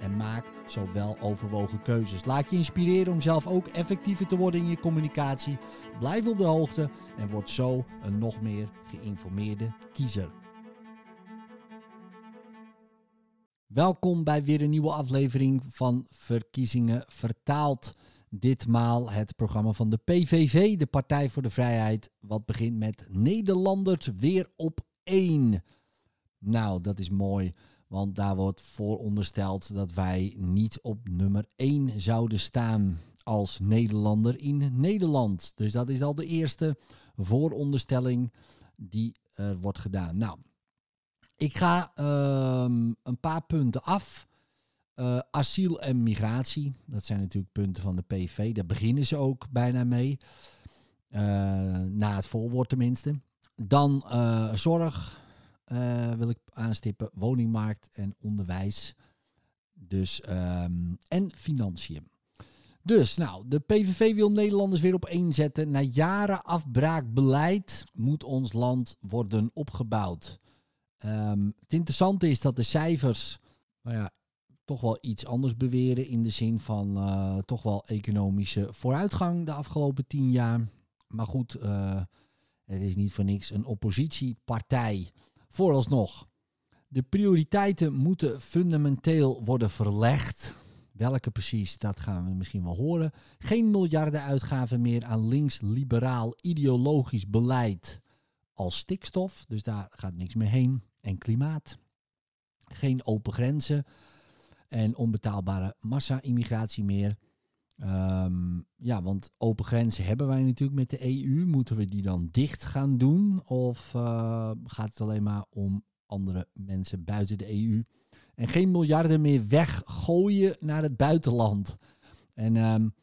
en maak zo wel overwogen keuzes. Laat je inspireren om zelf ook effectiever te worden in je communicatie. Blijf op de hoogte en word zo een nog meer geïnformeerde kiezer. Welkom bij weer een nieuwe aflevering van Verkiezingen Vertaald. Ditmaal het programma van de PVV, de Partij voor de Vrijheid, wat begint met Nederlanders weer op één. Nou, dat is mooi. Want daar wordt voorondersteld dat wij niet op nummer 1 zouden staan als Nederlander in Nederland. Dus dat is al de eerste vooronderstelling die er wordt gedaan. Nou, ik ga um, een paar punten af. Uh, asiel en migratie, dat zijn natuurlijk punten van de PV. Daar beginnen ze ook bijna mee. Uh, na het voorwoord tenminste. Dan uh, zorg, uh, wil ik aanstippen, woningmarkt en onderwijs. Dus, um, en financiën. Dus, nou, de PVV wil Nederlanders weer op één zetten. Na jaren afbraakbeleid moet ons land worden opgebouwd. Um, het interessante is dat de cijfers, nou ja, toch wel iets anders beweren. In de zin van uh, toch wel economische vooruitgang de afgelopen tien jaar. Maar goed, uh, het is niet voor niks een oppositiepartij. Vooralsnog. De prioriteiten moeten fundamenteel worden verlegd. Welke precies, dat gaan we misschien wel horen. Geen miljarden uitgaven meer aan links-liberaal ideologisch beleid als stikstof. Dus daar gaat niks meer heen. En klimaat. Geen open grenzen en onbetaalbare massa-immigratie meer. Um, ja, want open grenzen hebben wij natuurlijk met de EU. Moeten we die dan dicht gaan doen? Of uh, gaat het alleen maar om andere mensen buiten de EU? En geen miljarden meer weggooien naar het buitenland. En um,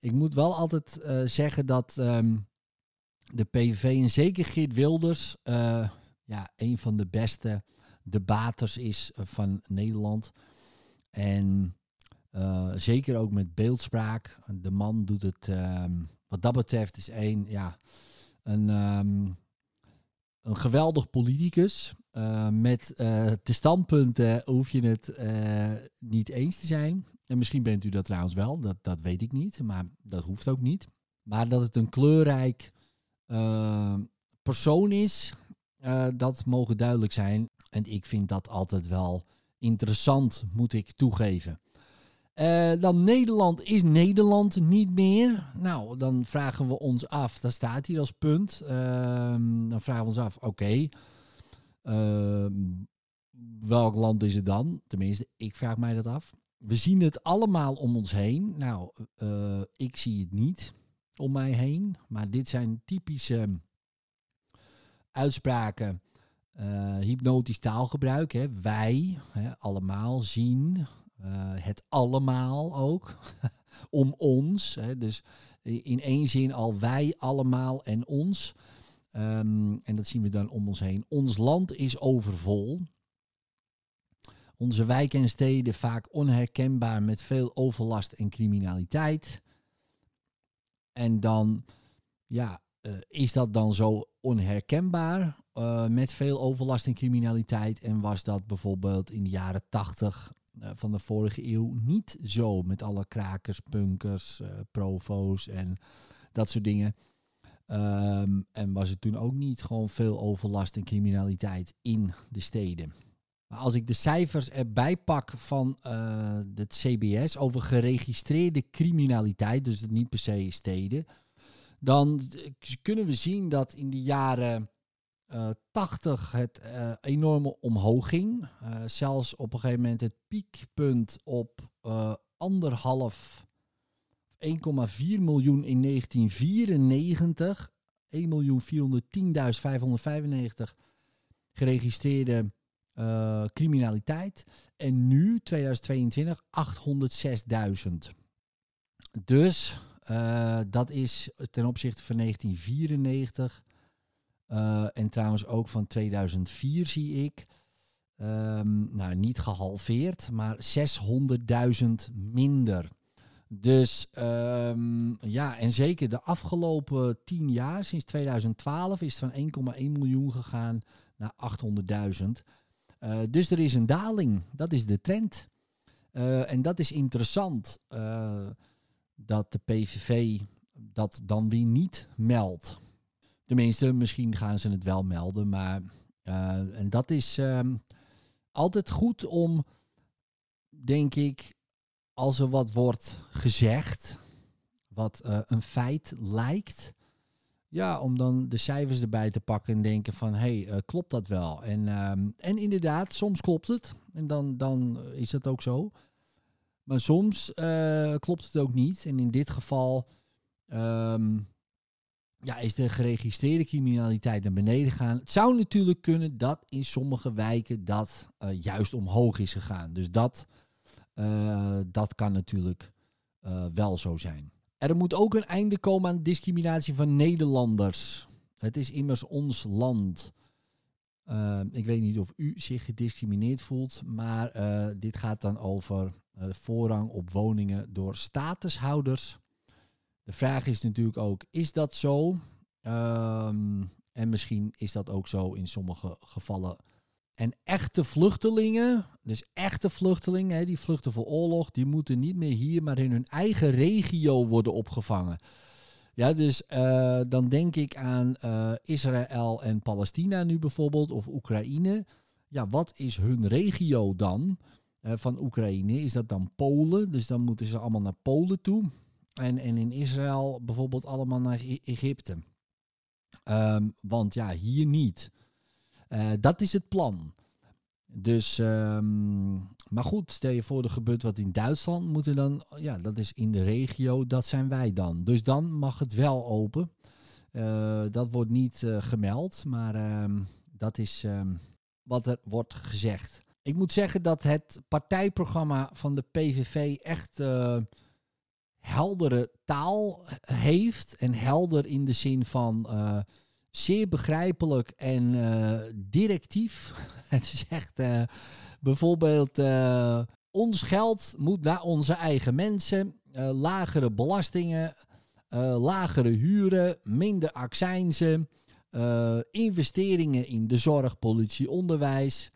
ik moet wel altijd uh, zeggen dat um, de PVV en zeker Geert Wilders uh, ja, een van de beste debaters is van Nederland. En uh, zeker ook met beeldspraak. De man doet het, um, wat dat betreft, is één, ja, een, um, een geweldig politicus. Uh, met uh, de standpunten hoef je het niet eens te zijn. En misschien bent u dat trouwens wel, dat, dat weet ik niet, maar dat hoeft ook niet. Maar dat het een kleurrijk persoon is, dat mogen duidelijk zijn. En ik vind dat altijd wel interessant, moet ik toegeven. Uh, dan Nederland is Nederland niet meer. Nou, dan vragen we ons af, dat staat hier als punt. Uh, dan vragen we ons af, oké, uh, welk land is het dan? Tenminste, ik vraag mij dat af. We zien het allemaal om ons heen. Nou, eh, ik zie het niet om mij heen. Maar dit zijn typische uitspraken. Uh, hypnotisch taalgebruik. Hè. Wij hè, allemaal zien, het allemaal ook. om ons. Hè. Dus in één zin al wij allemaal en ons. Um, en dat zien we dan om ons heen. Ons land is overvol. Onze wijken en steden vaak onherkenbaar met veel overlast en criminaliteit. En dan, ja, uh, is dat dan zo onherkenbaar uh, met veel overlast en criminaliteit? En was dat bijvoorbeeld in de jaren tachtig uh, van de vorige eeuw niet zo met alle krakers, punkers, uh, provo's en dat soort dingen? Um, en was het toen ook niet gewoon veel overlast en criminaliteit in de steden? Maar als ik de cijfers erbij pak van uh, het CBS over geregistreerde criminaliteit, dus niet per se steden, dan kunnen we zien dat in de jaren 80 het uh, enorme omhoog ging. Uh, zelfs op een gegeven moment het piekpunt op anderhalf 1,4 miljoen in 1994. 1.410.595 geregistreerde criminaliteit. En nu, 2022, 806.000. Dus dat is ten opzichte van 1994 uh, en trouwens ook van 2004 zie ik. Um, nou, niet gehalveerd, maar 600.000 minder. Dus um, ja, en zeker de afgelopen 10 jaar, sinds 2012, is het van 1,1 miljoen gegaan naar 800.000. Uh, dus er is een daling. Dat is de trend. Uh, en dat is interessant dat de PVV dat dan weer niet meldt. Tenminste, misschien gaan ze het wel melden, maar en dat is um, altijd goed om, denk ik, als er wat wordt gezegd, wat uh, een feit lijkt, ja, om dan de cijfers erbij te pakken en denken van, hé, hey, uh, klopt dat wel? En, um, en inderdaad, soms klopt het en dan, dan is dat ook zo. Maar soms klopt het ook niet. En in dit geval um, ja, is de geregistreerde criminaliteit naar beneden gegaan. Het zou natuurlijk kunnen dat in sommige wijken dat uh, juist omhoog is gegaan. Dus dat, uh, dat kan natuurlijk uh, wel zo zijn. Er moet ook een einde komen aan discriminatie van Nederlanders. Het is immers ons land. ik weet niet of u zich gediscrimineerd voelt, maar dit gaat dan over voorrang op woningen door statushouders de vraag is natuurlijk ook, is dat zo? Um, en misschien is dat ook zo in sommige gevallen. En echte vluchtelingen, dus echte vluchtelingen, die vluchten voor oorlog, die moeten niet meer hier, maar in hun eigen regio worden opgevangen. Ja, dus uh, dan denk ik aan uh, Israël en Palestina nu bijvoorbeeld, of Oekraïne. Ja, wat is hun regio dan uh, van Oekraïne? Is dat dan Polen? Dus dan moeten ze allemaal naar Polen toe. En, en in Israël bijvoorbeeld allemaal naar Egypte. Um, want ja, hier niet. Uh, dat is het plan. Dus, um, maar goed, stel je voor er gebeurt wat in Duitsland, moeten dan, ja, dat is in de regio, dat zijn wij dan. Dus dan mag het wel open. Uh, dat wordt niet uh, gemeld, maar um, dat is wat er wordt gezegd. Ik moet zeggen dat het partijprogramma van de PVV echt heldere taal heeft. En helder in de zin van uh, zeer begrijpelijk en uh, directief. Het is echt uh, bijvoorbeeld ons geld moet naar onze eigen mensen. lagere belastingen, lagere huren, minder accijnzen. investeringen in de zorg, politie, onderwijs.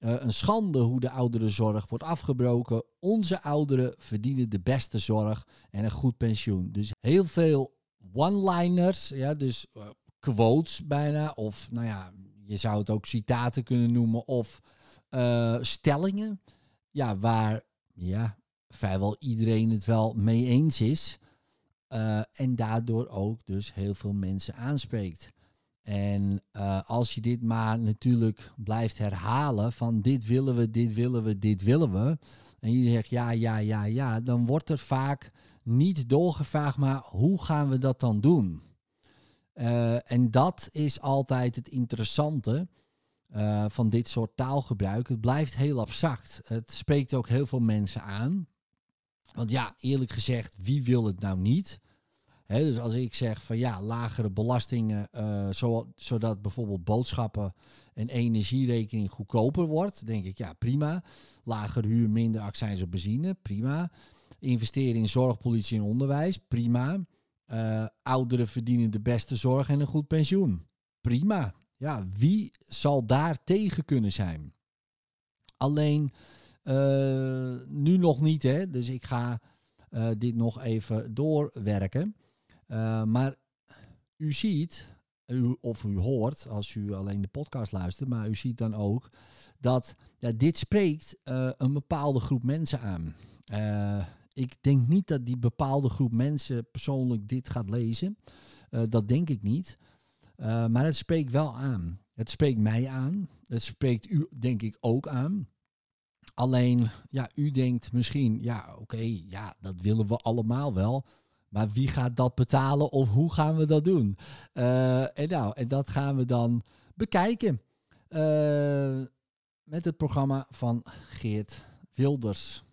Uh, een schande hoe de ouderenzorg wordt afgebroken. Onze ouderen verdienen de beste zorg en een goed pensioen. Dus heel veel one-liners, ja, dus uh, quotes bijna. Of nou ja, je zou het ook citaten kunnen noemen. Of uh, stellingen. Ja, waar ja, vrijwel iedereen het wel mee eens is. en daardoor ook dus heel veel mensen aanspreekt. En uh, als je dit maar natuurlijk blijft herhalen van dit willen we, dit willen we, dit willen we. En je zegt ja, ja, ja, ja, dan wordt er vaak niet doorgevraagd, maar hoe gaan we dat dan doen? Uh, en dat is altijd het interessante uh, van dit soort taalgebruik. Het blijft heel abstract. Het spreekt ook heel veel mensen aan. Want ja, eerlijk gezegd, wie wil het nou niet? Dus als ik zeg van ja, lagere belastingen, zo, zodat bijvoorbeeld boodschappen en energierekening goedkoper wordt, denk ik ja, prima. Lager huur, minder accijns op benzine, prima. Investeren in zorg, politie en onderwijs, prima. Uh, ouderen verdienen de beste zorg en een goed pensioen. Prima. Ja, wie zal daar tegen kunnen zijn? Alleen uh, nu nog niet, hè? Dus ik ga dit nog even doorwerken. Uh, maar u ziet, u, of u hoort, als u alleen de podcast luistert, maar u ziet dan ook dat ja, dit spreekt uh, een bepaalde groep mensen aan. Uh, ik denk niet dat die bepaalde groep mensen persoonlijk dit gaat lezen. dat denk ik niet. maar het spreekt wel aan. Het spreekt mij aan. Het spreekt u, denk ik, ook aan. Alleen, ja, u denkt misschien, ja, oké, ja, dat willen we allemaal wel. Maar wie gaat dat betalen of hoe gaan we dat doen? Uh, en, nou, en dat gaan we dan bekijken uh, met het programma van Geert Wilders.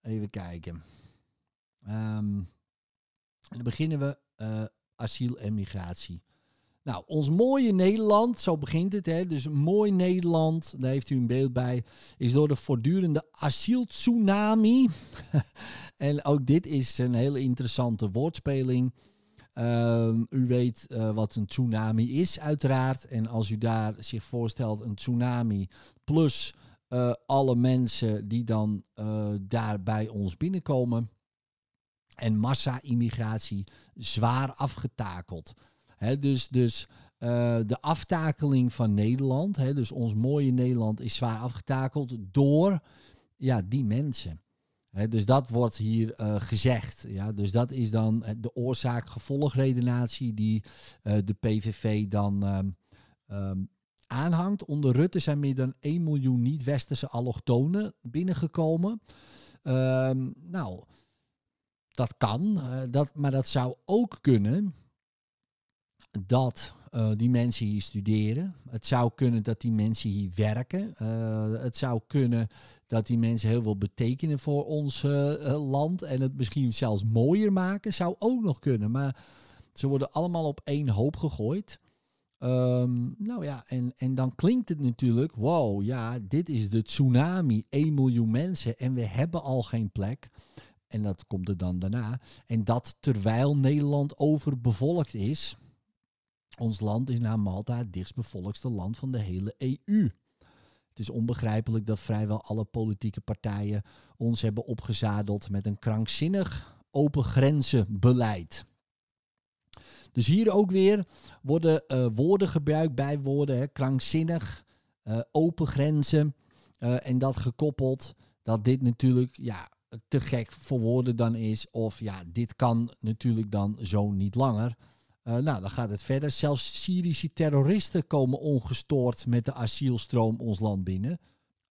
Even kijken. Um, dan beginnen we uh, asiel en migratie. Nou, ons mooie Nederland, zo begint het, hè, dus mooi Nederland, daar heeft u een beeld bij, is door de voortdurende asieltsunami. en ook dit is een hele interessante woordspeling. Ehm, u weet uh, wat een tsunami is, uiteraard. En als u daar zich voorstelt, een tsunami plus uh, alle mensen die dan uh, daar bij ons binnenkomen. En massa-immigratie zwaar afgetakeld. Dus dus uh, de aftakeling van Nederland, dus ons mooie Nederland, is zwaar afgetakeld door ja, die mensen. Dus dat wordt hier uh, gezegd. Ja? Dus dat is dan de oorzaak-gevolgredenatie die de PVV dan um, um, aanhangt. Onder Rutte zijn meer dan 1 miljoen niet-westerse allochtonen binnengekomen. Um, nou, dat kan, dat, maar dat zou ook kunnen dat uh, die mensen hier studeren. Het zou kunnen dat die mensen hier werken. Uh, het zou kunnen dat die mensen heel veel betekenen voor ons uh, land en het misschien zelfs mooier maken. Zou ook nog kunnen, maar ze worden allemaal op één hoop gegooid. Um, nou ja, en, en dan klinkt het natuurlijk, wow, ja, dit is de tsunami, 1 miljoen mensen en we hebben al geen plek. En dat komt er dan daarna. En dat terwijl Nederland overbevolkt is. Ons land is na Malta het dichtstbevolkste land van de hele EU. Het is onbegrijpelijk dat vrijwel alle politieke partijen ons hebben opgezadeld met een krankzinnig open grenzen beleid. Dus hier ook weer worden uh, woorden gebruikt bij woorden, hè, krankzinnig, uh, open grenzen. Uh, en dat gekoppeld dat dit natuurlijk ja, te gek voor woorden dan is. Of ja, dit kan natuurlijk dan zo niet langer. Uh, nou, dan gaat het verder. Zelfs Syrische terroristen komen ongestoord met de asielstroom ons land binnen.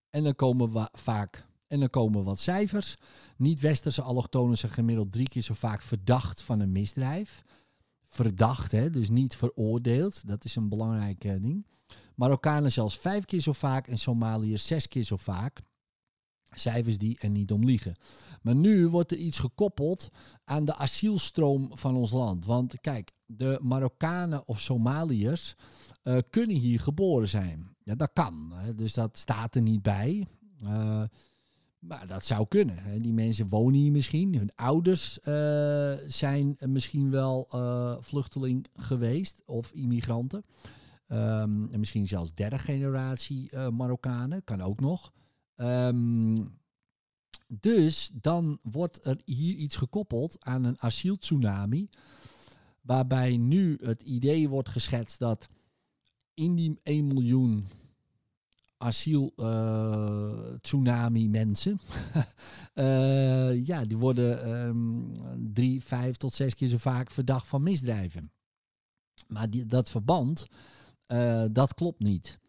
En dan komen we vaak. En dan komen wat cijfers. Niet-westerse allochtonen zijn gemiddeld drie keer zo vaak verdacht van een misdrijf. Verdacht, hè, dus niet veroordeeld. Dat is een belangrijk uh, ding. Marokkanen zelfs vijf keer zo vaak en Somaliërs zes keer zo vaak. Cijfers die er niet om liegen. Maar nu wordt er iets gekoppeld aan de asielstroom van ons land. Want kijk, de Marokkanen of Somaliërs uh, kunnen hier geboren zijn. Ja, dat kan. Hè. Dus dat staat er niet bij. Uh, maar dat zou kunnen. Hè. Die mensen wonen hier misschien. Hun ouders uh, zijn misschien wel vluchteling geweest of immigranten. Um, en misschien zelfs derde generatie Marokkanen. Kan ook nog. Um, dus dan wordt er hier iets gekoppeld aan een asieltsunami. Waarbij nu het idee wordt geschetst dat in die 1 miljoen asiel uh, tsunami mensen. uh, ja, die worden um, drie, vijf tot zes keer zo vaak verdacht van misdrijven. Maar die, dat verband, uh, dat klopt niet.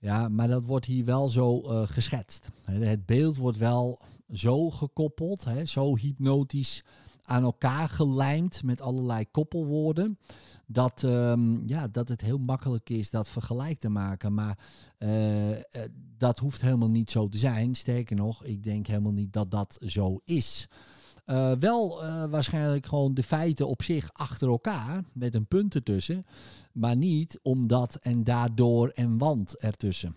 Ja, maar dat wordt hier wel zo uh, geschetst. Het beeld wordt wel zo gekoppeld, hè, zo hypnotisch aan elkaar gelijmd met allerlei koppelwoorden. Dat, um, ja, dat het heel makkelijk is dat vergelijk te maken. Maar uh, dat hoeft helemaal niet zo te zijn. Sterker nog, ik denk helemaal niet dat dat zo is. Uh, wel uh, waarschijnlijk gewoon de feiten op zich achter elkaar, met een punt ertussen, maar niet omdat en daardoor en want ertussen.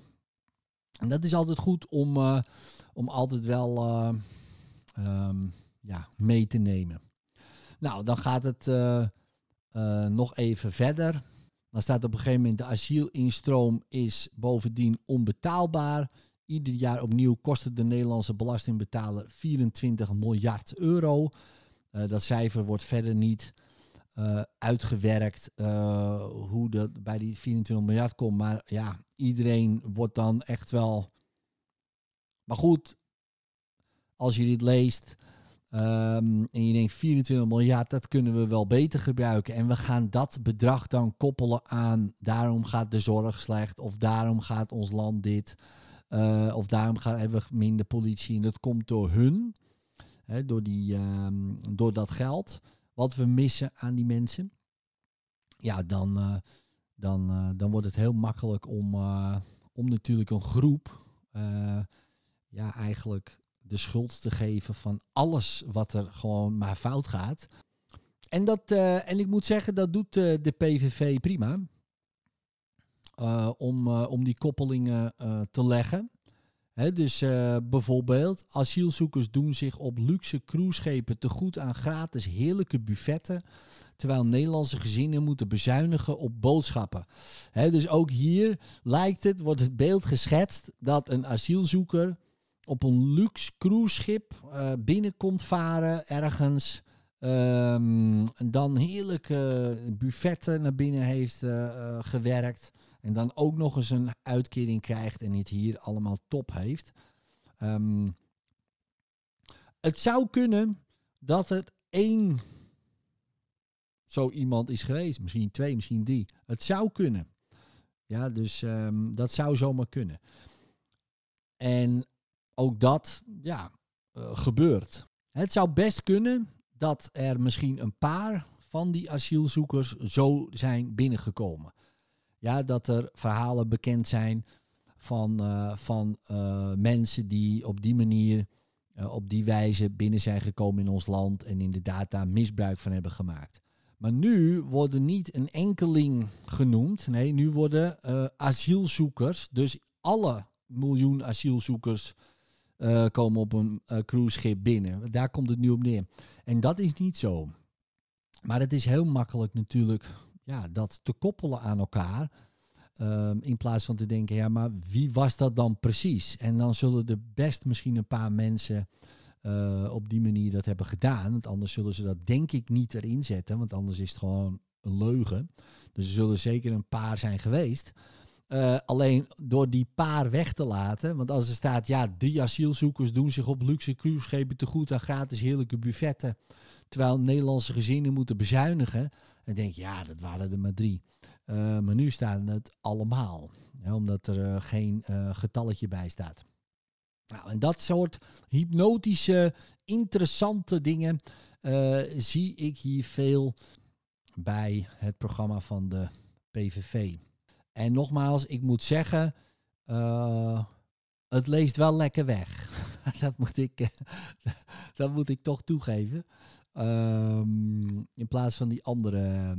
En dat is altijd goed om, uh, om altijd wel um, ja, mee te nemen. Nou, dan gaat het nog even verder. Dan staat op een gegeven moment de asielinstroom is bovendien onbetaalbaar. Ieder jaar opnieuw kost het de Nederlandse belastingbetaler 24 miljard euro. Uh, dat cijfer wordt verder niet uh, uitgewerkt uh, hoe dat bij die 24 miljard komt. Maar ja, iedereen wordt dan echt wel. Maar goed, als je dit leest um, en je denkt 24 miljard, dat kunnen we wel beter gebruiken. En we gaan dat bedrag dan koppelen aan daarom gaat de zorg slecht of daarom gaat ons land dit. Uh, of daarom gaan, hebben we minder politie. En dat komt door hun. Hè, door, die, um, door dat geld. Wat we missen aan die mensen. Ja, dan, uh, dan, uh, dan wordt het heel makkelijk om, om natuurlijk een groep. ja, eigenlijk de schuld te geven van alles wat er gewoon maar fout gaat. en, dat, eh, en ik moet zeggen, dat doet eh, de PVV prima. Eh, om, eh, om die koppelingen eh, te leggen. Dus bijvoorbeeld, asielzoekers doen zich op luxe cruiseschepen te goed aan gratis heerlijke buffetten. Terwijl Nederlandse gezinnen moeten bezuinigen op boodschappen. Dus ook hier lijkt het, wordt het beeld geschetst dat een asielzoeker op een luxe cruiseschip binnenkomt varen ergens. en dan heerlijke buffetten naar binnen heeft gewerkt. En dan ook nog eens een uitkering krijgt en het hier allemaal top heeft. Ehm, het zou kunnen dat het één zo iemand is geweest. Misschien twee, misschien drie. Het zou kunnen. Ja, dus ehm, dat zou zomaar kunnen. En ook dat, ja, eh, gebeurt. Het zou best kunnen dat er misschien een paar van die asielzoekers zo zijn binnengekomen. Ja, dat er verhalen bekend zijn van, eh, van eh, mensen die op die manier, eh, op die wijze binnen zijn gekomen in ons land en inderdaad daar misbruik van hebben gemaakt. Maar nu worden niet een enkeling genoemd. Nee, nu worden asielzoekers, dus alle miljoen asielzoekers komen op een uh, cruiseschip binnen. Daar komt het nu op neer. En dat is niet zo. Maar het is heel makkelijk natuurlijk ja, dat te koppelen aan elkaar. Ehm, in plaats van te denken, ja, maar wie was dat dan precies? En dan zullen er best misschien een paar mensen eh, op die manier dat hebben gedaan. Want anders zullen ze dat denk ik niet erin zetten. Want anders is het gewoon een leugen. Dus er zullen zeker een paar zijn geweest. Uh, alleen door die paar weg te laten. Want als er staat, ja, drie asielzoekers doen zich op luxe cruiseschepen te goed aan gratis heerlijke buffetten. Terwijl Nederlandse gezinnen moeten bezuinigen. En denk ja, dat waren er maar drie. Uh, maar nu staan het allemaal. Ja, omdat er uh, geen getalletje bij staat. Nou, en dat soort hypnotische, interessante dingen zie ik hier veel bij het programma van de PVV. En nogmaals, ik moet zeggen, het leest wel lekker weg. dat, moet ik, dat moet ik toch toegeven. Um, in plaats van die andere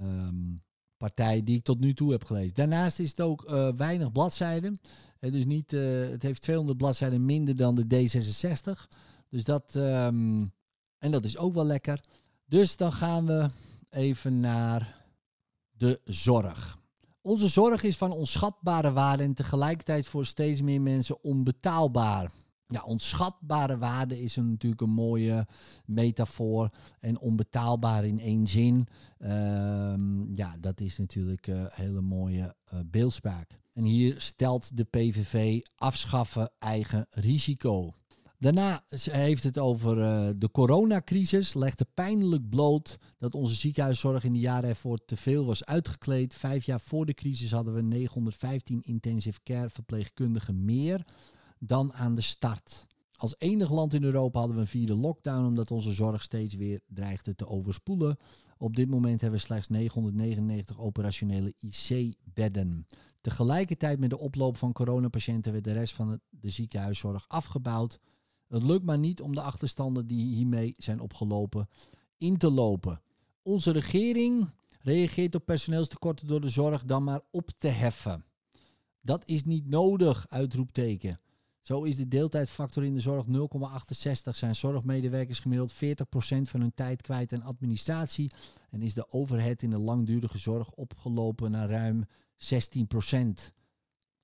um, partij die ik tot nu toe heb gelezen. Daarnaast is het ook uh, weinig bladzijden. Het, is niet, uh, het heeft 200 bladzijden minder dan de D66. Dus dat, um, en dat is ook wel lekker. Dus dan gaan we even naar de zorg. Onze zorg is van onschatbare waarde en tegelijkertijd voor steeds meer mensen onbetaalbaar. Ja, onschatbare waarde is een, natuurlijk een mooie metafoor. En onbetaalbaar in één zin. Uh, ja, dat is natuurlijk een hele mooie uh, beeldspraak. En hier stelt de PVV afschaffen eigen risico. Daarna heeft het over uh, de coronacrisis. Legde pijnlijk bloot dat onze ziekenhuiszorg in de jaren ervoor te veel was uitgekleed. Vijf jaar voor de crisis hadden we 915 intensive care verpleegkundigen meer dan aan de start. Als enig land in Europa hadden we een vierde lockdown omdat onze zorg steeds weer dreigde te overspoelen. Op dit moment hebben we slechts 999 operationele IC-bedden. Tegelijkertijd met de oploop van coronapatiënten werd de rest van de ziekenhuiszorg afgebouwd. Het lukt maar niet om de achterstanden die hiermee zijn opgelopen in te lopen. Onze regering reageert op personeelstekorten door de zorg dan maar op te heffen. Dat is niet nodig, uitroepteken. Zo is de deeltijdfactor in de zorg 0,68. Zijn zorgmedewerkers gemiddeld 40% van hun tijd kwijt aan administratie. En is de overhead in de langdurige zorg opgelopen naar ruim 16%.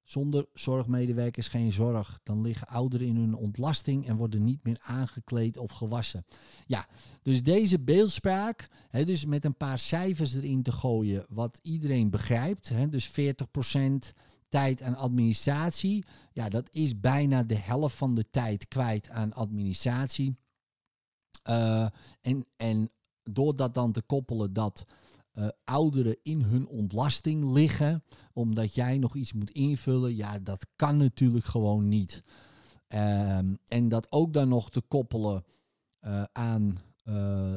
Zonder zorgmedewerkers geen zorg. Dan liggen ouderen in hun ontlasting en worden niet meer aangekleed of gewassen. Ja, dus deze beeldspraak, hè, dus met een paar cijfers erin te gooien, wat iedereen begrijpt. Hè, dus 40% tijd aan administratie. Ja, dat is bijna de helft van de tijd kwijt aan administratie. Uh, en, en door dat dan te koppelen dat uh, ouderen in hun ontlasting liggen, omdat jij nog iets moet invullen, ja, dat kan natuurlijk gewoon niet. Um, en dat ook dan nog te koppelen uh, aan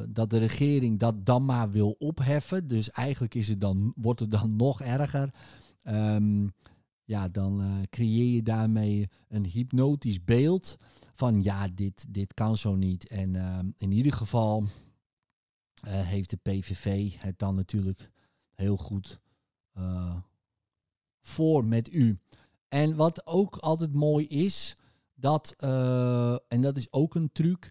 dat de regering dat dan maar wil opheffen. Dus eigenlijk is het dan, wordt het dan nog erger. Um, ja, dan uh, creëer je daarmee een hypnotisch beeld van ja, dit, dit kan zo niet. En uh, in ieder geval heeft de PVV het dan natuurlijk heel goed voor met u. En wat ook altijd mooi is, dat, en dat is ook een truc,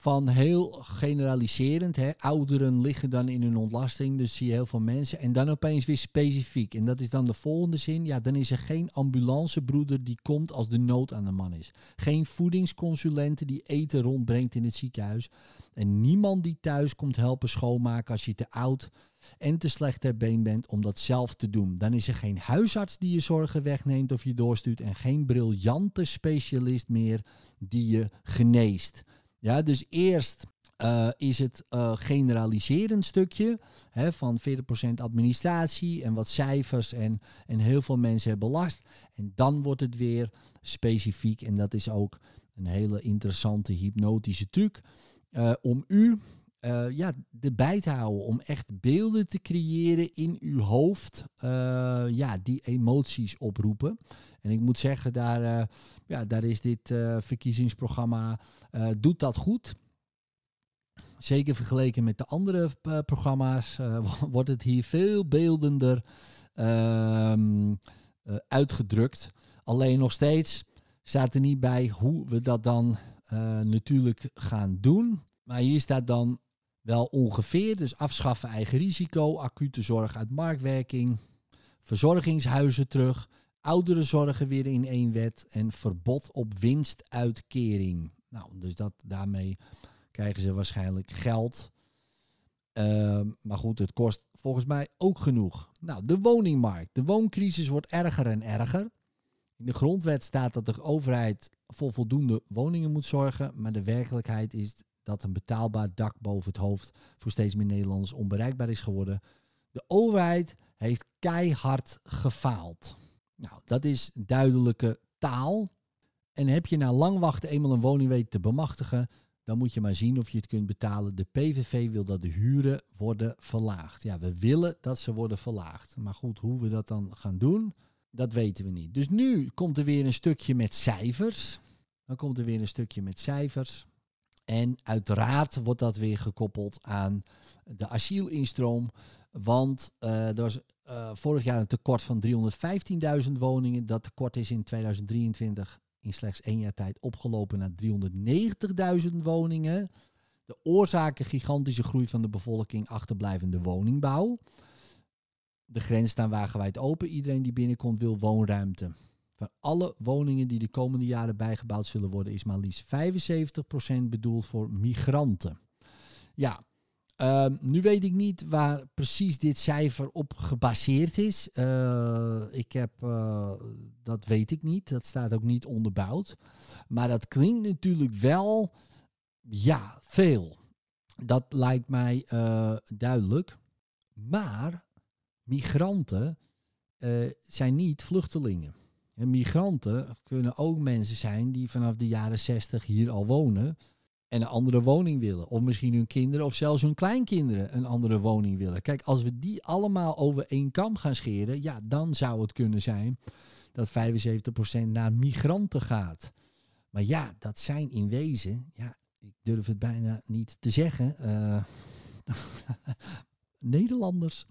van heel generaliserend. Hè. Ouderen liggen dan in hun ontlasting, dus zie je heel veel mensen. En dan opeens weer specifiek. En dat is dan de volgende zin. Ja, dan is er geen ambulancebroeder die komt als de nood aan de man is. Geen voedingsconsulente die eten rondbrengt in het ziekenhuis. En niemand die thuis komt helpen schoonmaken als je te oud en te slecht ter been bent om dat zelf te doen. Dan is er geen huisarts die je zorgen wegneemt of je doorstuurt. En geen briljante specialist meer die je geneest. Ja, dus eerst uh, is het uh, generaliserend stukje hè, van 40% administratie en wat cijfers en, en heel veel mensen hebben last. En dan wordt het weer specifiek en dat is ook een hele interessante hypnotische truc uh, om u ja, erbij te houden, om echt beelden te creëren in uw hoofd ja, die emoties oproepen. En ik moet zeggen, daar, ja, daar is dit verkiezingsprogramma uh, doet dat goed. Zeker vergeleken met de andere uh, programma's uh, wordt het hier veel beeldender ehm, uitgedrukt. Alleen nog steeds staat er niet bij hoe we dat dan natuurlijk gaan doen. Maar hier staat dan wel ongeveer, dus afschaffen eigen risico, acute zorg uit marktwerking, verzorgingshuizen terug, ouderenzorgen weer in één wet en verbod op winstuitkering. Nou, dus dat, daarmee krijgen ze waarschijnlijk geld. Ehm, maar goed, het kost volgens mij ook genoeg. Nou, de woningmarkt. De wooncrisis wordt erger en erger. In de grondwet staat dat de overheid voor voldoende woningen moet zorgen. Maar de werkelijkheid is dat een betaalbaar dak boven het hoofd voor steeds meer Nederlanders onbereikbaar is geworden. De overheid heeft keihard gefaald. Nou, dat is duidelijke taal. En heb je na lang wachten eenmaal een woning weten te bemachtigen, dan moet je maar zien of je het kunt betalen. De PVV wil dat de huren worden verlaagd. Ja, we willen dat ze worden verlaagd. Maar goed, hoe we dat dan gaan doen, dat weten we niet. Dus nu komt er weer een stukje met cijfers. Dan komt er weer een stukje met cijfers. En uiteraard wordt dat weer gekoppeld aan de asielinstroom. Want uh, er was uh, vorig jaar een tekort van 315.000 woningen. Dat tekort is in 2023 in slechts één jaar tijd opgelopen naar 390.000 woningen. De oorzaken gigantische groei van de bevolking, achterblijvende woningbouw. De grens staan wagenwijd open. Iedereen die binnenkomt wil woonruimte. Van alle woningen die de komende jaren bijgebouwd zullen worden, is maar liefst 75% bedoeld voor migranten. Ja, Ehm, nu weet ik niet waar precies dit cijfer op gebaseerd is. Uh, ik heb, uh, dat weet ik niet. Dat staat ook niet onderbouwd. Maar dat klinkt natuurlijk wel, ja, veel. Dat lijkt mij uh, duidelijk. Maar migranten zijn niet vluchtelingen. En migranten kunnen ook mensen zijn die vanaf de jaren 60 hier al wonen en een andere woning willen. Of misschien hun kinderen of zelfs hun kleinkinderen een andere woning willen. Kijk, als we die allemaal over één kam gaan scheren, ja, dan zou het kunnen zijn dat 75% naar migranten gaat. Maar ja, dat zijn in wezen, ja, ik durf het bijna niet te zeggen, uh, Nederlanders.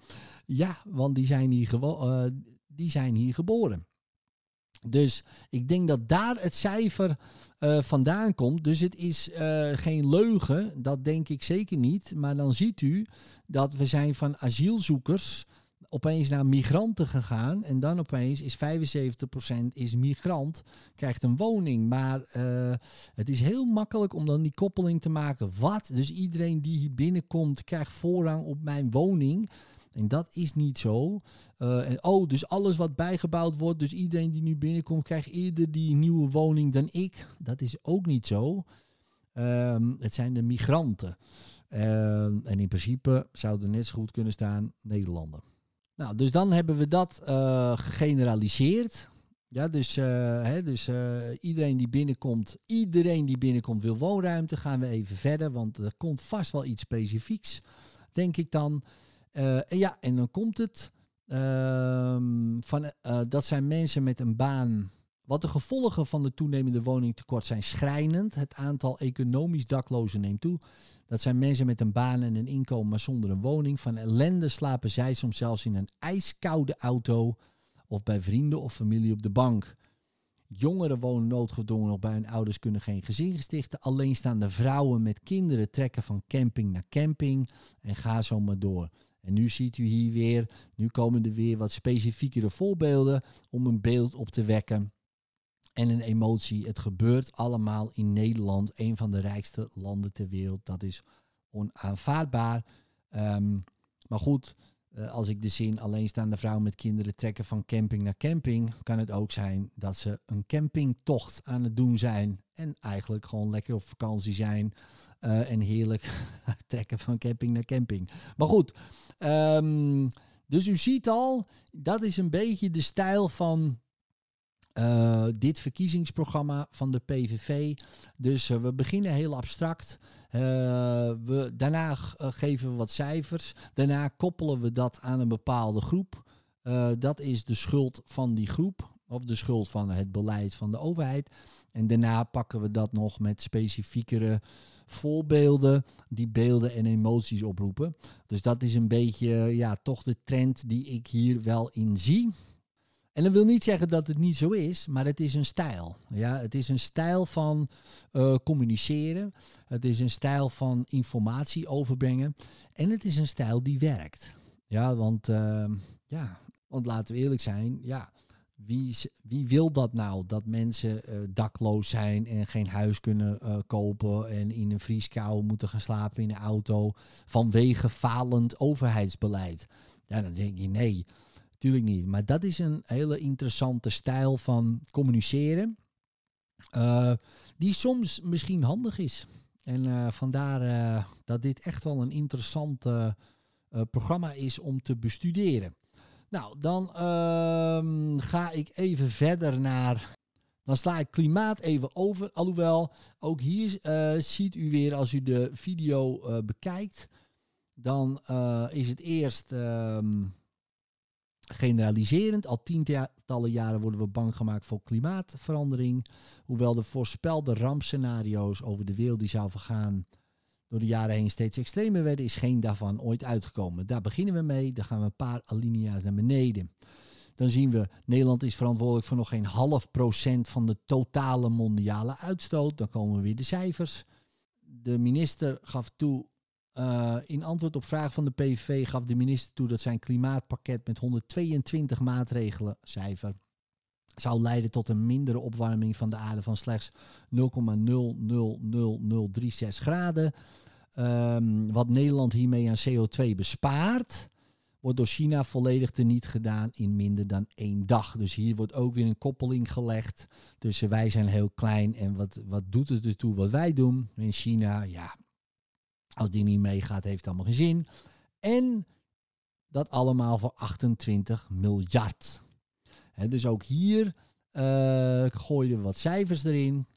Ja, want die zijn hier, uh, die zijn hier geboren. Dus ik denk dat daar het cijfer uh, vandaan komt. Dus het is uh, geen leugen, dat denk ik zeker niet. Maar dan ziet u dat we zijn van asielzoekers opeens naar migranten gegaan. En dan opeens is 75% is migrant, krijgt een woning. Maar uh, het is heel makkelijk om dan die koppeling te maken. Wat? Dus iedereen die hier binnenkomt krijgt voorrang op mijn woning. En dat is niet zo. En, oh, dus alles wat bijgebouwd wordt, dus iedereen die nu binnenkomt, krijgt eerder die nieuwe woning dan ik. Dat is ook niet zo. Um, het zijn de migranten. Um, en in principe zouden net zo goed kunnen staan Nederlander. Nou, dus dan hebben we dat uh, gegeneraliseerd. Ja, dus, uh, hè, dus iedereen die binnenkomt, iedereen die binnenkomt wil woonruimte. Gaan we even verder, want er komt vast wel iets specifieks, denk ik dan. Uh, ja, en dan komt het. Uh, van, uh, dat zijn mensen met een baan. Wat de gevolgen van de toenemende woningtekort zijn schrijnend. Het aantal economisch daklozen neemt toe. Dat zijn mensen met een baan en een inkomen, maar zonder een woning. Van ellende slapen zij soms zelfs in een ijskoude auto of bij vrienden of familie op de bank. Jongeren wonen noodgedwongen nog bij hun ouders, kunnen geen gezin gestichten. Alleenstaande vrouwen met kinderen trekken van camping naar camping en ga zo maar door. En nu ziet u hier weer, nu komen er weer wat specifiekere voorbeelden om een beeld op te wekken en een emotie. Het gebeurt allemaal in Nederland, een van de rijkste landen ter wereld. Dat is onaanvaardbaar. Um, maar goed, uh, als ik de zin alleenstaande vrouw met kinderen trekken van camping naar camping, kan het ook zijn dat ze een campingtocht aan het doen zijn en eigenlijk gewoon lekker op vakantie zijn uh, en heerlijk trekken van camping naar camping. Maar goed, um, dus u ziet al, dat is een beetje de stijl van uh, dit verkiezingsprogramma van de PVV. Dus uh, we beginnen heel abstract. We, daarna geven we wat cijfers. Daarna koppelen we dat aan een bepaalde groep. dat is de schuld van die groep. Of de schuld van het beleid van de overheid. En daarna pakken we dat nog met specifiekere voorbeelden die beelden en emoties oproepen. Dus dat is een beetje ja, toch de trend die ik hier wel in zie. En dat wil niet zeggen dat het niet zo is, maar het is een stijl. Ja, het is een stijl van uh, communiceren. Het is een stijl van informatie overbrengen. En het is een stijl die werkt. Ja, want, uh, ja, want laten we eerlijk zijn. Ja, wie, wie wil dat nou? Dat mensen uh, dakloos zijn en geen huis kunnen uh, kopen en in een vrieskou moeten gaan slapen in een auto vanwege falend overheidsbeleid? Ja, dan denk je nee. Tuurlijk niet. Maar dat is een hele interessante stijl van communiceren. Uh, die soms misschien handig is. En vandaar dat dit echt wel een interessant programma is om te bestuderen. Nou, dan ehm, ga ik even verder naar. Dan sla ik klimaat even over. Alhoewel, ook hier ziet u weer als u de video bekijkt. Dan is het eerst. Ehm, Generaliserend, al tientallen jaren worden we bang gemaakt voor klimaatverandering. Hoewel de voorspelde rampscenario's over de wereld die zou vergaan door de jaren heen steeds extremer werden, is geen daarvan ooit uitgekomen. Daar beginnen we mee, dan gaan we een paar alinea's naar beneden. Dan zien we, Nederland is verantwoordelijk voor nog geen half procent van de totale mondiale uitstoot. Dan komen weer de cijfers. De minister gaf toe uh, in antwoord op vraag van de PVV gaf de minister toe dat zijn klimaatpakket met 122 maatregelen, cijfer, zou leiden tot een mindere opwarming van de aarde van slechts 0,000036 graden. Um, wat Nederland hiermee aan CO2 bespaart, wordt door China volledig teniet gedaan in minder dan één dag. Dus hier wordt ook weer een koppeling gelegd tussen wij zijn heel klein en wat, wat doet het ertoe wat wij doen. In China, ja, als die niet meegaat, heeft het allemaal geen zin. En dat allemaal voor 28 miljard. Dus ook hier uh, gooien we wat cijfers erin.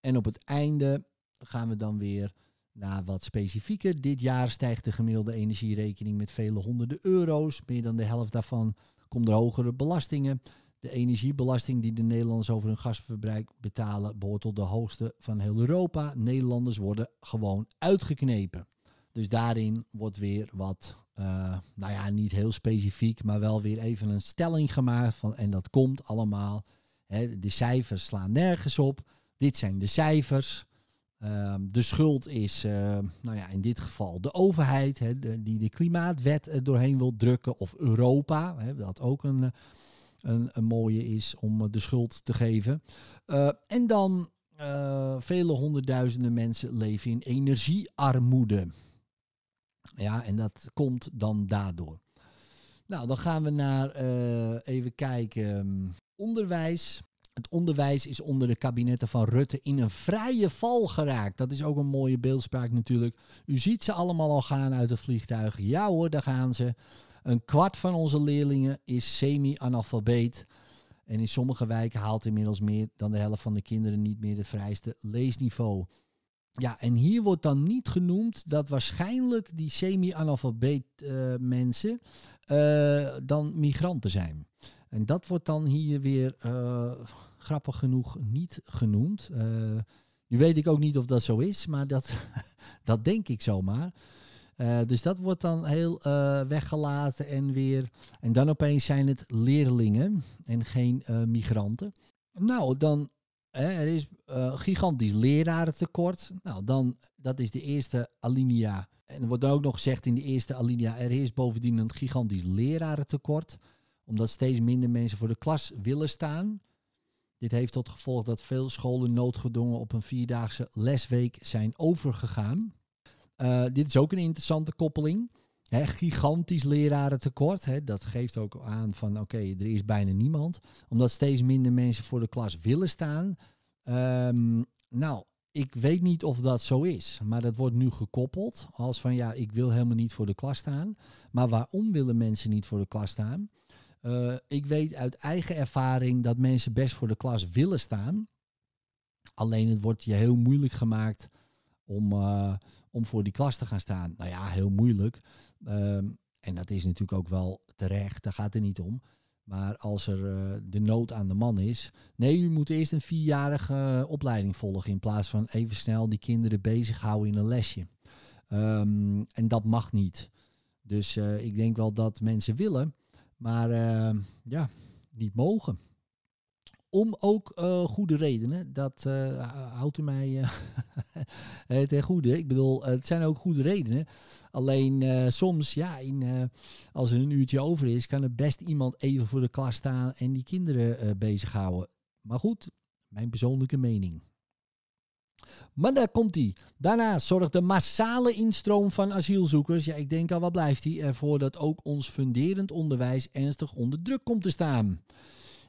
En op het einde gaan we dan weer naar wat specifieker. Dit jaar stijgt de gemiddelde energierekening met vele honderden euro's. Meer dan de helft daarvan komt er hogere belastingen. De energiebelasting die de Nederlanders over hun gasverbruik betalen, behoort tot de hoogste van heel Europa. Nederlanders worden gewoon uitgeknepen. Dus daarin wordt weer wat, uh, nou ja, niet heel specifiek, maar wel weer even een stelling gemaakt. Van, en dat komt allemaal. Hè, de cijfers slaan nergens op. Dit zijn de cijfers. Uh, de schuld is, uh, nou ja, in dit geval de overheid, hè, die de klimaatwet er doorheen wil drukken. Of Europa, hè, dat ook een een, een mooie is om eh, de schuld te geven. En dan vele honderdduizenden mensen leven in energiearmoede. Ja, en dat komt dan daardoor. Nou, dan gaan we naar, uh, even kijken, onderwijs. Het onderwijs is onder de kabinetten van Rutte in een vrije val geraakt. Dat is ook een mooie beeldspraak natuurlijk. U ziet ze allemaal al gaan uit het vliegtuig. Ja hoor, daar gaan ze. Een kwart van onze leerlingen is semi-analfabeet. En in sommige wijken haalt inmiddels meer dan de helft van de kinderen niet meer het vrijste leesniveau. Ja, en hier wordt dan niet genoemd dat waarschijnlijk die semi-analfabeet uh, mensen uh, dan migranten zijn. En dat wordt dan hier weer uh, grappig genoeg niet genoemd. Nu weet ik ook niet of dat zo is, maar dat, dat denk ik zomaar. Dus dat wordt dan heel weggelaten en weer. En dan opeens zijn het leerlingen en geen migranten. Nou, dan er is gigantisch lerarentekort. Nou, dan, dat is de eerste alinea. En er wordt ook nog gezegd in de eerste alinea, er is bovendien een gigantisch lerarentekort. Omdat steeds minder mensen voor de klas willen staan. Dit heeft tot gevolg dat veel scholen noodgedwongen op een vierdaagse lesweek zijn overgegaan. Uh, dit is ook een interessante koppeling. Gigantisch lerarentekort. He, dat geeft ook aan van oké, er is bijna niemand. Omdat steeds minder mensen voor de klas willen staan. Um, nou, ik weet niet of dat zo is. Maar dat wordt nu gekoppeld als van ja, ik wil helemaal niet voor de klas staan. Maar waarom willen mensen niet voor de klas staan? Uh, ik weet uit eigen ervaring dat mensen best voor de klas willen staan. Alleen het wordt je heel moeilijk gemaakt om, uh, om voor die klas te gaan staan. Nou ja, heel moeilijk. Um, en dat is natuurlijk ook wel terecht, daar gaat het niet om. Maar als er uh, de nood aan de man is. Nee, u moet eerst een vierjarige opleiding volgen. In plaats van even snel die kinderen bezighouden in een lesje. Um, en dat mag niet. Dus uh, ik denk wel dat mensen willen. Maar uh, ja, niet mogen. Om ook uh, goede redenen. Dat uh, houdt u mij ten goede. Ik bedoel, het zijn ook goede redenen. Alleen soms, ja, in, als er een uurtje over is, kan er best iemand even voor de klas staan en die kinderen bezighouden. Maar goed, mijn persoonlijke mening. Maar daar komt hij. Daarna zorgt de massale instroom van asielzoekers, ja ik denk al wat blijft hij, ervoor dat ook ons funderend onderwijs ernstig onder druk komt te staan.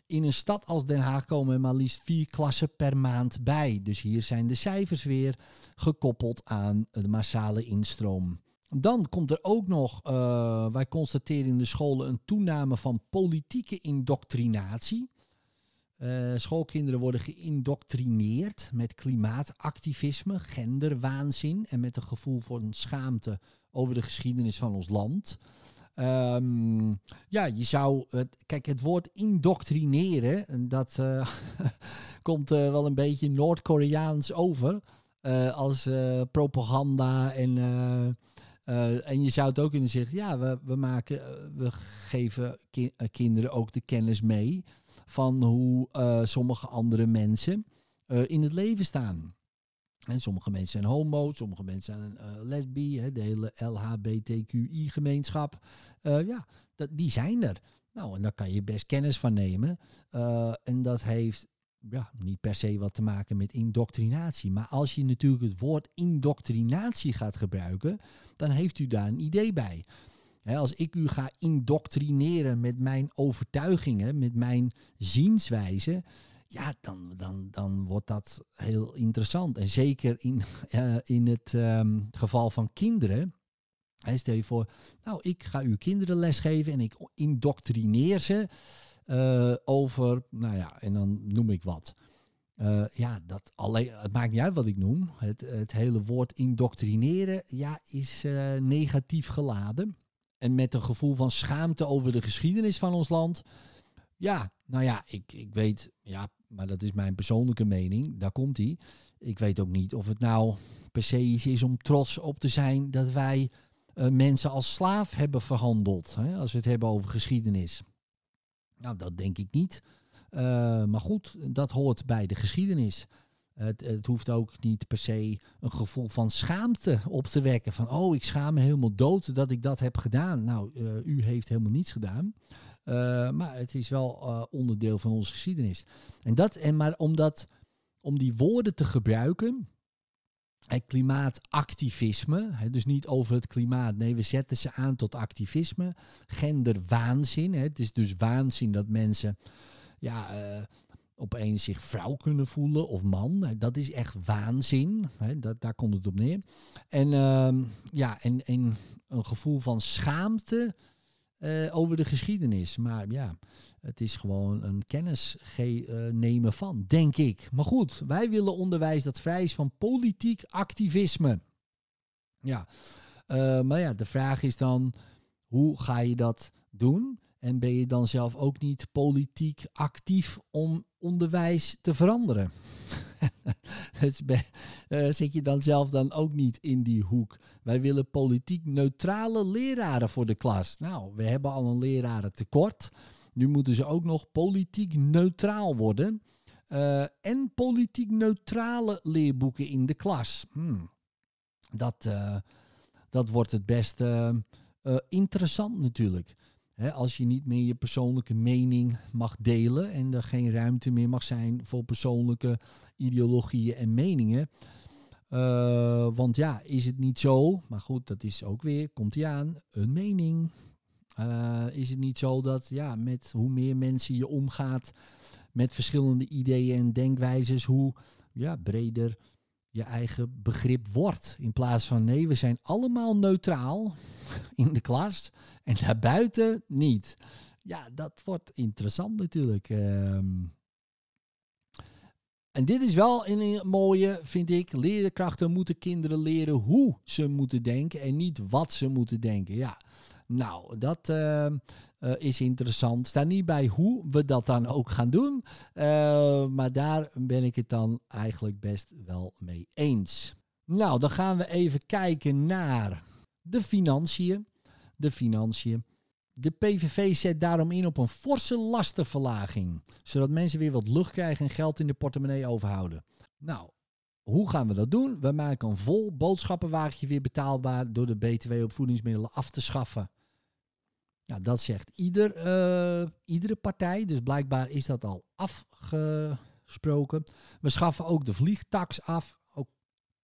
In een stad als Den Haag komen er maar liefst vier klassen per maand bij. Dus hier zijn de cijfers weer gekoppeld aan de massale instroom. Dan komt er ook nog, uh, wij constateren in de scholen een toename van politieke indoctrinatie. Uh, schoolkinderen worden geïndoctrineerd met klimaatactivisme, genderwaanzin en met een gevoel van schaamte over de geschiedenis van ons land. Um, ja, je zou. Kijk, het woord indoctrineren, dat uh, komt uh, wel een beetje Noord-Koreaans over. Uh, als propaganda en. en je zou het ook kunnen zeggen, ja, we, we, maken, we geven ki kinderen ook de kennis mee van hoe sommige andere mensen in het leven staan. En sommige mensen zijn homo, sommige mensen zijn uh, lesbi, hè, de hele LHBTQI-gemeenschap. Uh, ja, dat, die zijn er. Nou, en daar kan je best kennis van nemen. Uh, en dat heeft ja, niet per se wat te maken met indoctrinatie. Maar als je natuurlijk het woord indoctrinatie gaat gebruiken, dan heeft u daar een idee bij. als ik u ga indoctrineren met mijn overtuigingen, met mijn zienswijze, ja, dan, dan, dan wordt dat heel interessant. En zeker in, uh, in het um, geval van kinderen. Hè, stel je voor, nou, ik ga uw kinderen lesgeven en ik indoctrineer ze uh, over, nou ja, en dan noem ik wat. Uh, ja, dat alleen, het maakt niet uit wat ik noem. Het, het hele woord indoctrineren ja, is negatief geladen. En met een gevoel van schaamte over de geschiedenis van ons land. Ja, nou ja, ik, ik weet, ja, maar dat is mijn persoonlijke mening, daar komt hij. Ik weet ook niet of het nou per se iets is om trots op te zijn dat wij uh, mensen als slaaf hebben verhandeld. Hè, als we het hebben over geschiedenis. Nou, dat denk ik niet. Uh, maar goed, dat hoort bij de geschiedenis. Het, het, hoeft ook niet per se een gevoel van schaamte op te wekken. Van, oh, ik schaam me helemaal dood dat ik dat heb gedaan. Nou, uh, u heeft helemaal niets gedaan. Uh, maar het is wel uh, onderdeel van onze geschiedenis. En dat, en maar om, dat, om die woorden te gebruiken, het klimaatactivisme, hè, dus niet over het klimaat, nee, we zetten ze aan tot activisme. Genderwaanzin, hè, het is dus waanzin dat mensen ja, uh, opeens zich vrouw kunnen voelen of man. Dat is echt waanzin, hè, dat, daar komt het op neer. En, uh, ja, en, en een gevoel van schaamte uh, over de geschiedenis. Maar ja, het is gewoon een kennis uh, nemen van, denk ik. Maar goed, wij willen onderwijs dat vrij is van politiek activisme. Ja, uh, maar ja, de vraag is dan, hoe ga je dat doen? En ben je dan zelf ook niet politiek actief om onderwijs te veranderen? dus uh, zit je dan zelf dan ook niet in die hoek? Wij willen politiek neutrale leraren voor de klas. Nou, we hebben al een leraren tekort. Nu moeten ze ook nog politiek neutraal worden. Uh, en politiek neutrale leerboeken in de klas. Hmm. Dat, uh, dat wordt het best interessant natuurlijk. Als je niet meer je persoonlijke mening mag delen en er geen ruimte meer mag zijn voor persoonlijke ideologieën en meningen. want ja, is het niet zo, maar goed, dat is ook weer, komt hij aan, een mening. is het niet zo dat ja, met hoe meer mensen je omgaat, met verschillende ideeën en denkwijzes, hoe ja, breder je eigen begrip wordt. In plaats van nee, we zijn allemaal neutraal in de klas en daarbuiten niet. Ja, dat wordt interessant natuurlijk. Ehm. en dit is wel een mooie, vind ik. Leerkrachten moeten kinderen leren hoe ze moeten denken en niet wat ze moeten denken. Ja, nou, dat ehm, uh, is interessant. Staat niet bij hoe we dat dan ook gaan doen. Uh, maar daar ben ik het dan eigenlijk best wel mee eens. Nou, dan gaan we even kijken naar de financiën. De financiën. De PVV zet daarom in op een forse lastenverlaging. Zodat mensen weer wat lucht krijgen en geld in de portemonnee overhouden. Nou, hoe gaan we dat doen? We maken een vol boodschappenwagentje weer betaalbaar door de BTW op voedingsmiddelen af te schaffen. Nou, dat zegt ieder, uh, iedere partij. Dus blijkbaar is dat al afgesproken. We schaffen ook de vliegtax af ook,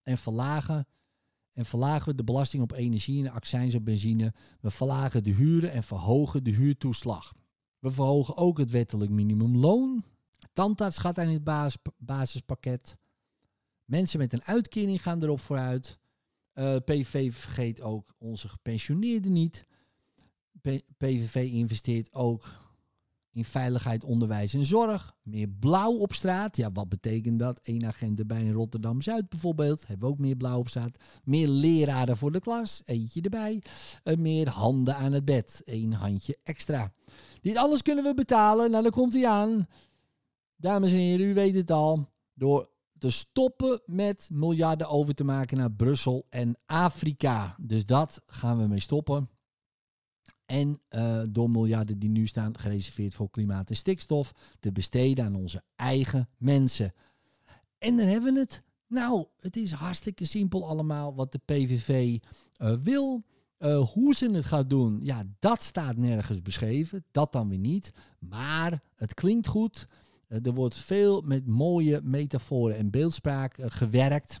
en verlagen. En verlagen we de belasting op energie en de accijns op benzine. We verlagen de huren en verhogen de huurtoeslag. We verhogen ook het wettelijk minimumloon. Tandarts gaat aan het basis, basispakket. Mensen met een uitkering gaan erop vooruit. Eh, PV vergeet ook onze gepensioneerden niet. PVV investeert ook in veiligheid, onderwijs en zorg. Meer blauw op straat. Ja, wat betekent dat? Eén agent erbij in Rotterdam-Zuid bijvoorbeeld. Hebben ook meer blauw op straat. Meer leraren voor de klas. Eentje erbij. Uh, meer handen aan het bed. Eén handje extra. Dit alles kunnen we betalen. Nou, dan komt hij aan. Dames en heren, u weet het al. Door te stoppen met miljarden over te maken naar Brussel en Afrika. Dus dat gaan we mee stoppen. En uh, door miljarden die nu staan gereserveerd voor klimaat en stikstof te besteden aan onze eigen mensen. En dan hebben we het. Nou, het is hartstikke simpel allemaal wat de PVV eh, wil. Uh, hoe ze het gaat doen, ja, dat staat nergens beschreven. Dat dan weer niet. Maar het klinkt goed. er wordt veel met mooie metaforen en beeldspraak gewerkt.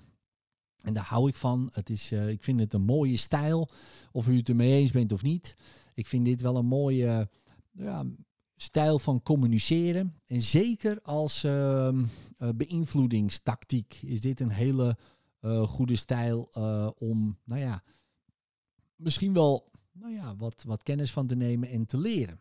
En daar hou ik van. Het is, ik vind het een mooie stijl. Of u het ermee eens bent of niet. Ik vind dit wel een mooie ja, stijl van communiceren. En zeker als uh, beïnvloedingstactiek is dit een hele uh, goede stijl uh, om, nou ja, misschien wel nou ja, wat, wat kennis van te nemen en te leren.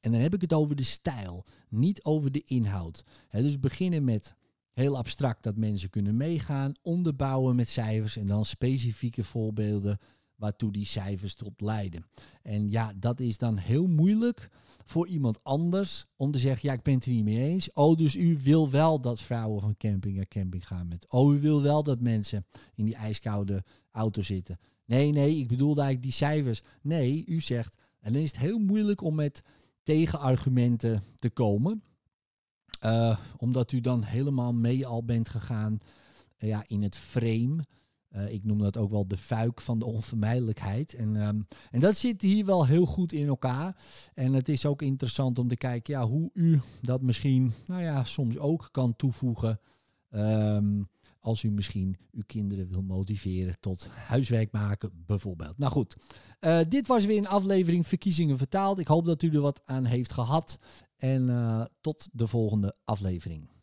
En dan heb ik het over de stijl, niet over de inhoud. dus beginnen met heel abstract dat mensen kunnen meegaan, onderbouwen met cijfers en dan specifieke voorbeelden waartoe die cijfers tot leiden. En ja, dat is dan heel moeilijk voor iemand anders om te zeggen, ja, ik ben het er niet mee eens. Oh, dus u wil wel dat vrouwen van camping naar camping gaan met. Oh, u wil wel dat mensen in die ijskoude auto zitten. Nee, nee, ik bedoelde eigenlijk die cijfers. Nee, u zegt, en dan is het heel moeilijk om met tegenargumenten te komen. Uh, omdat u dan helemaal mee al bent gegaan uh, ja, in het frame uh, ik noem dat ook wel de fuik van de onvermijdelijkheid. En, um, en dat zit hier wel heel goed in elkaar. En het is ook interessant om te kijken ja, hoe u dat misschien nou ja, soms ook kan toevoegen. Um, als u misschien uw kinderen wil motiveren tot huiswerk maken, bijvoorbeeld. Nou goed, uh, dit was weer een aflevering Verkiezingen vertaald. Ik hoop dat u er wat aan heeft gehad. En uh, tot de volgende aflevering.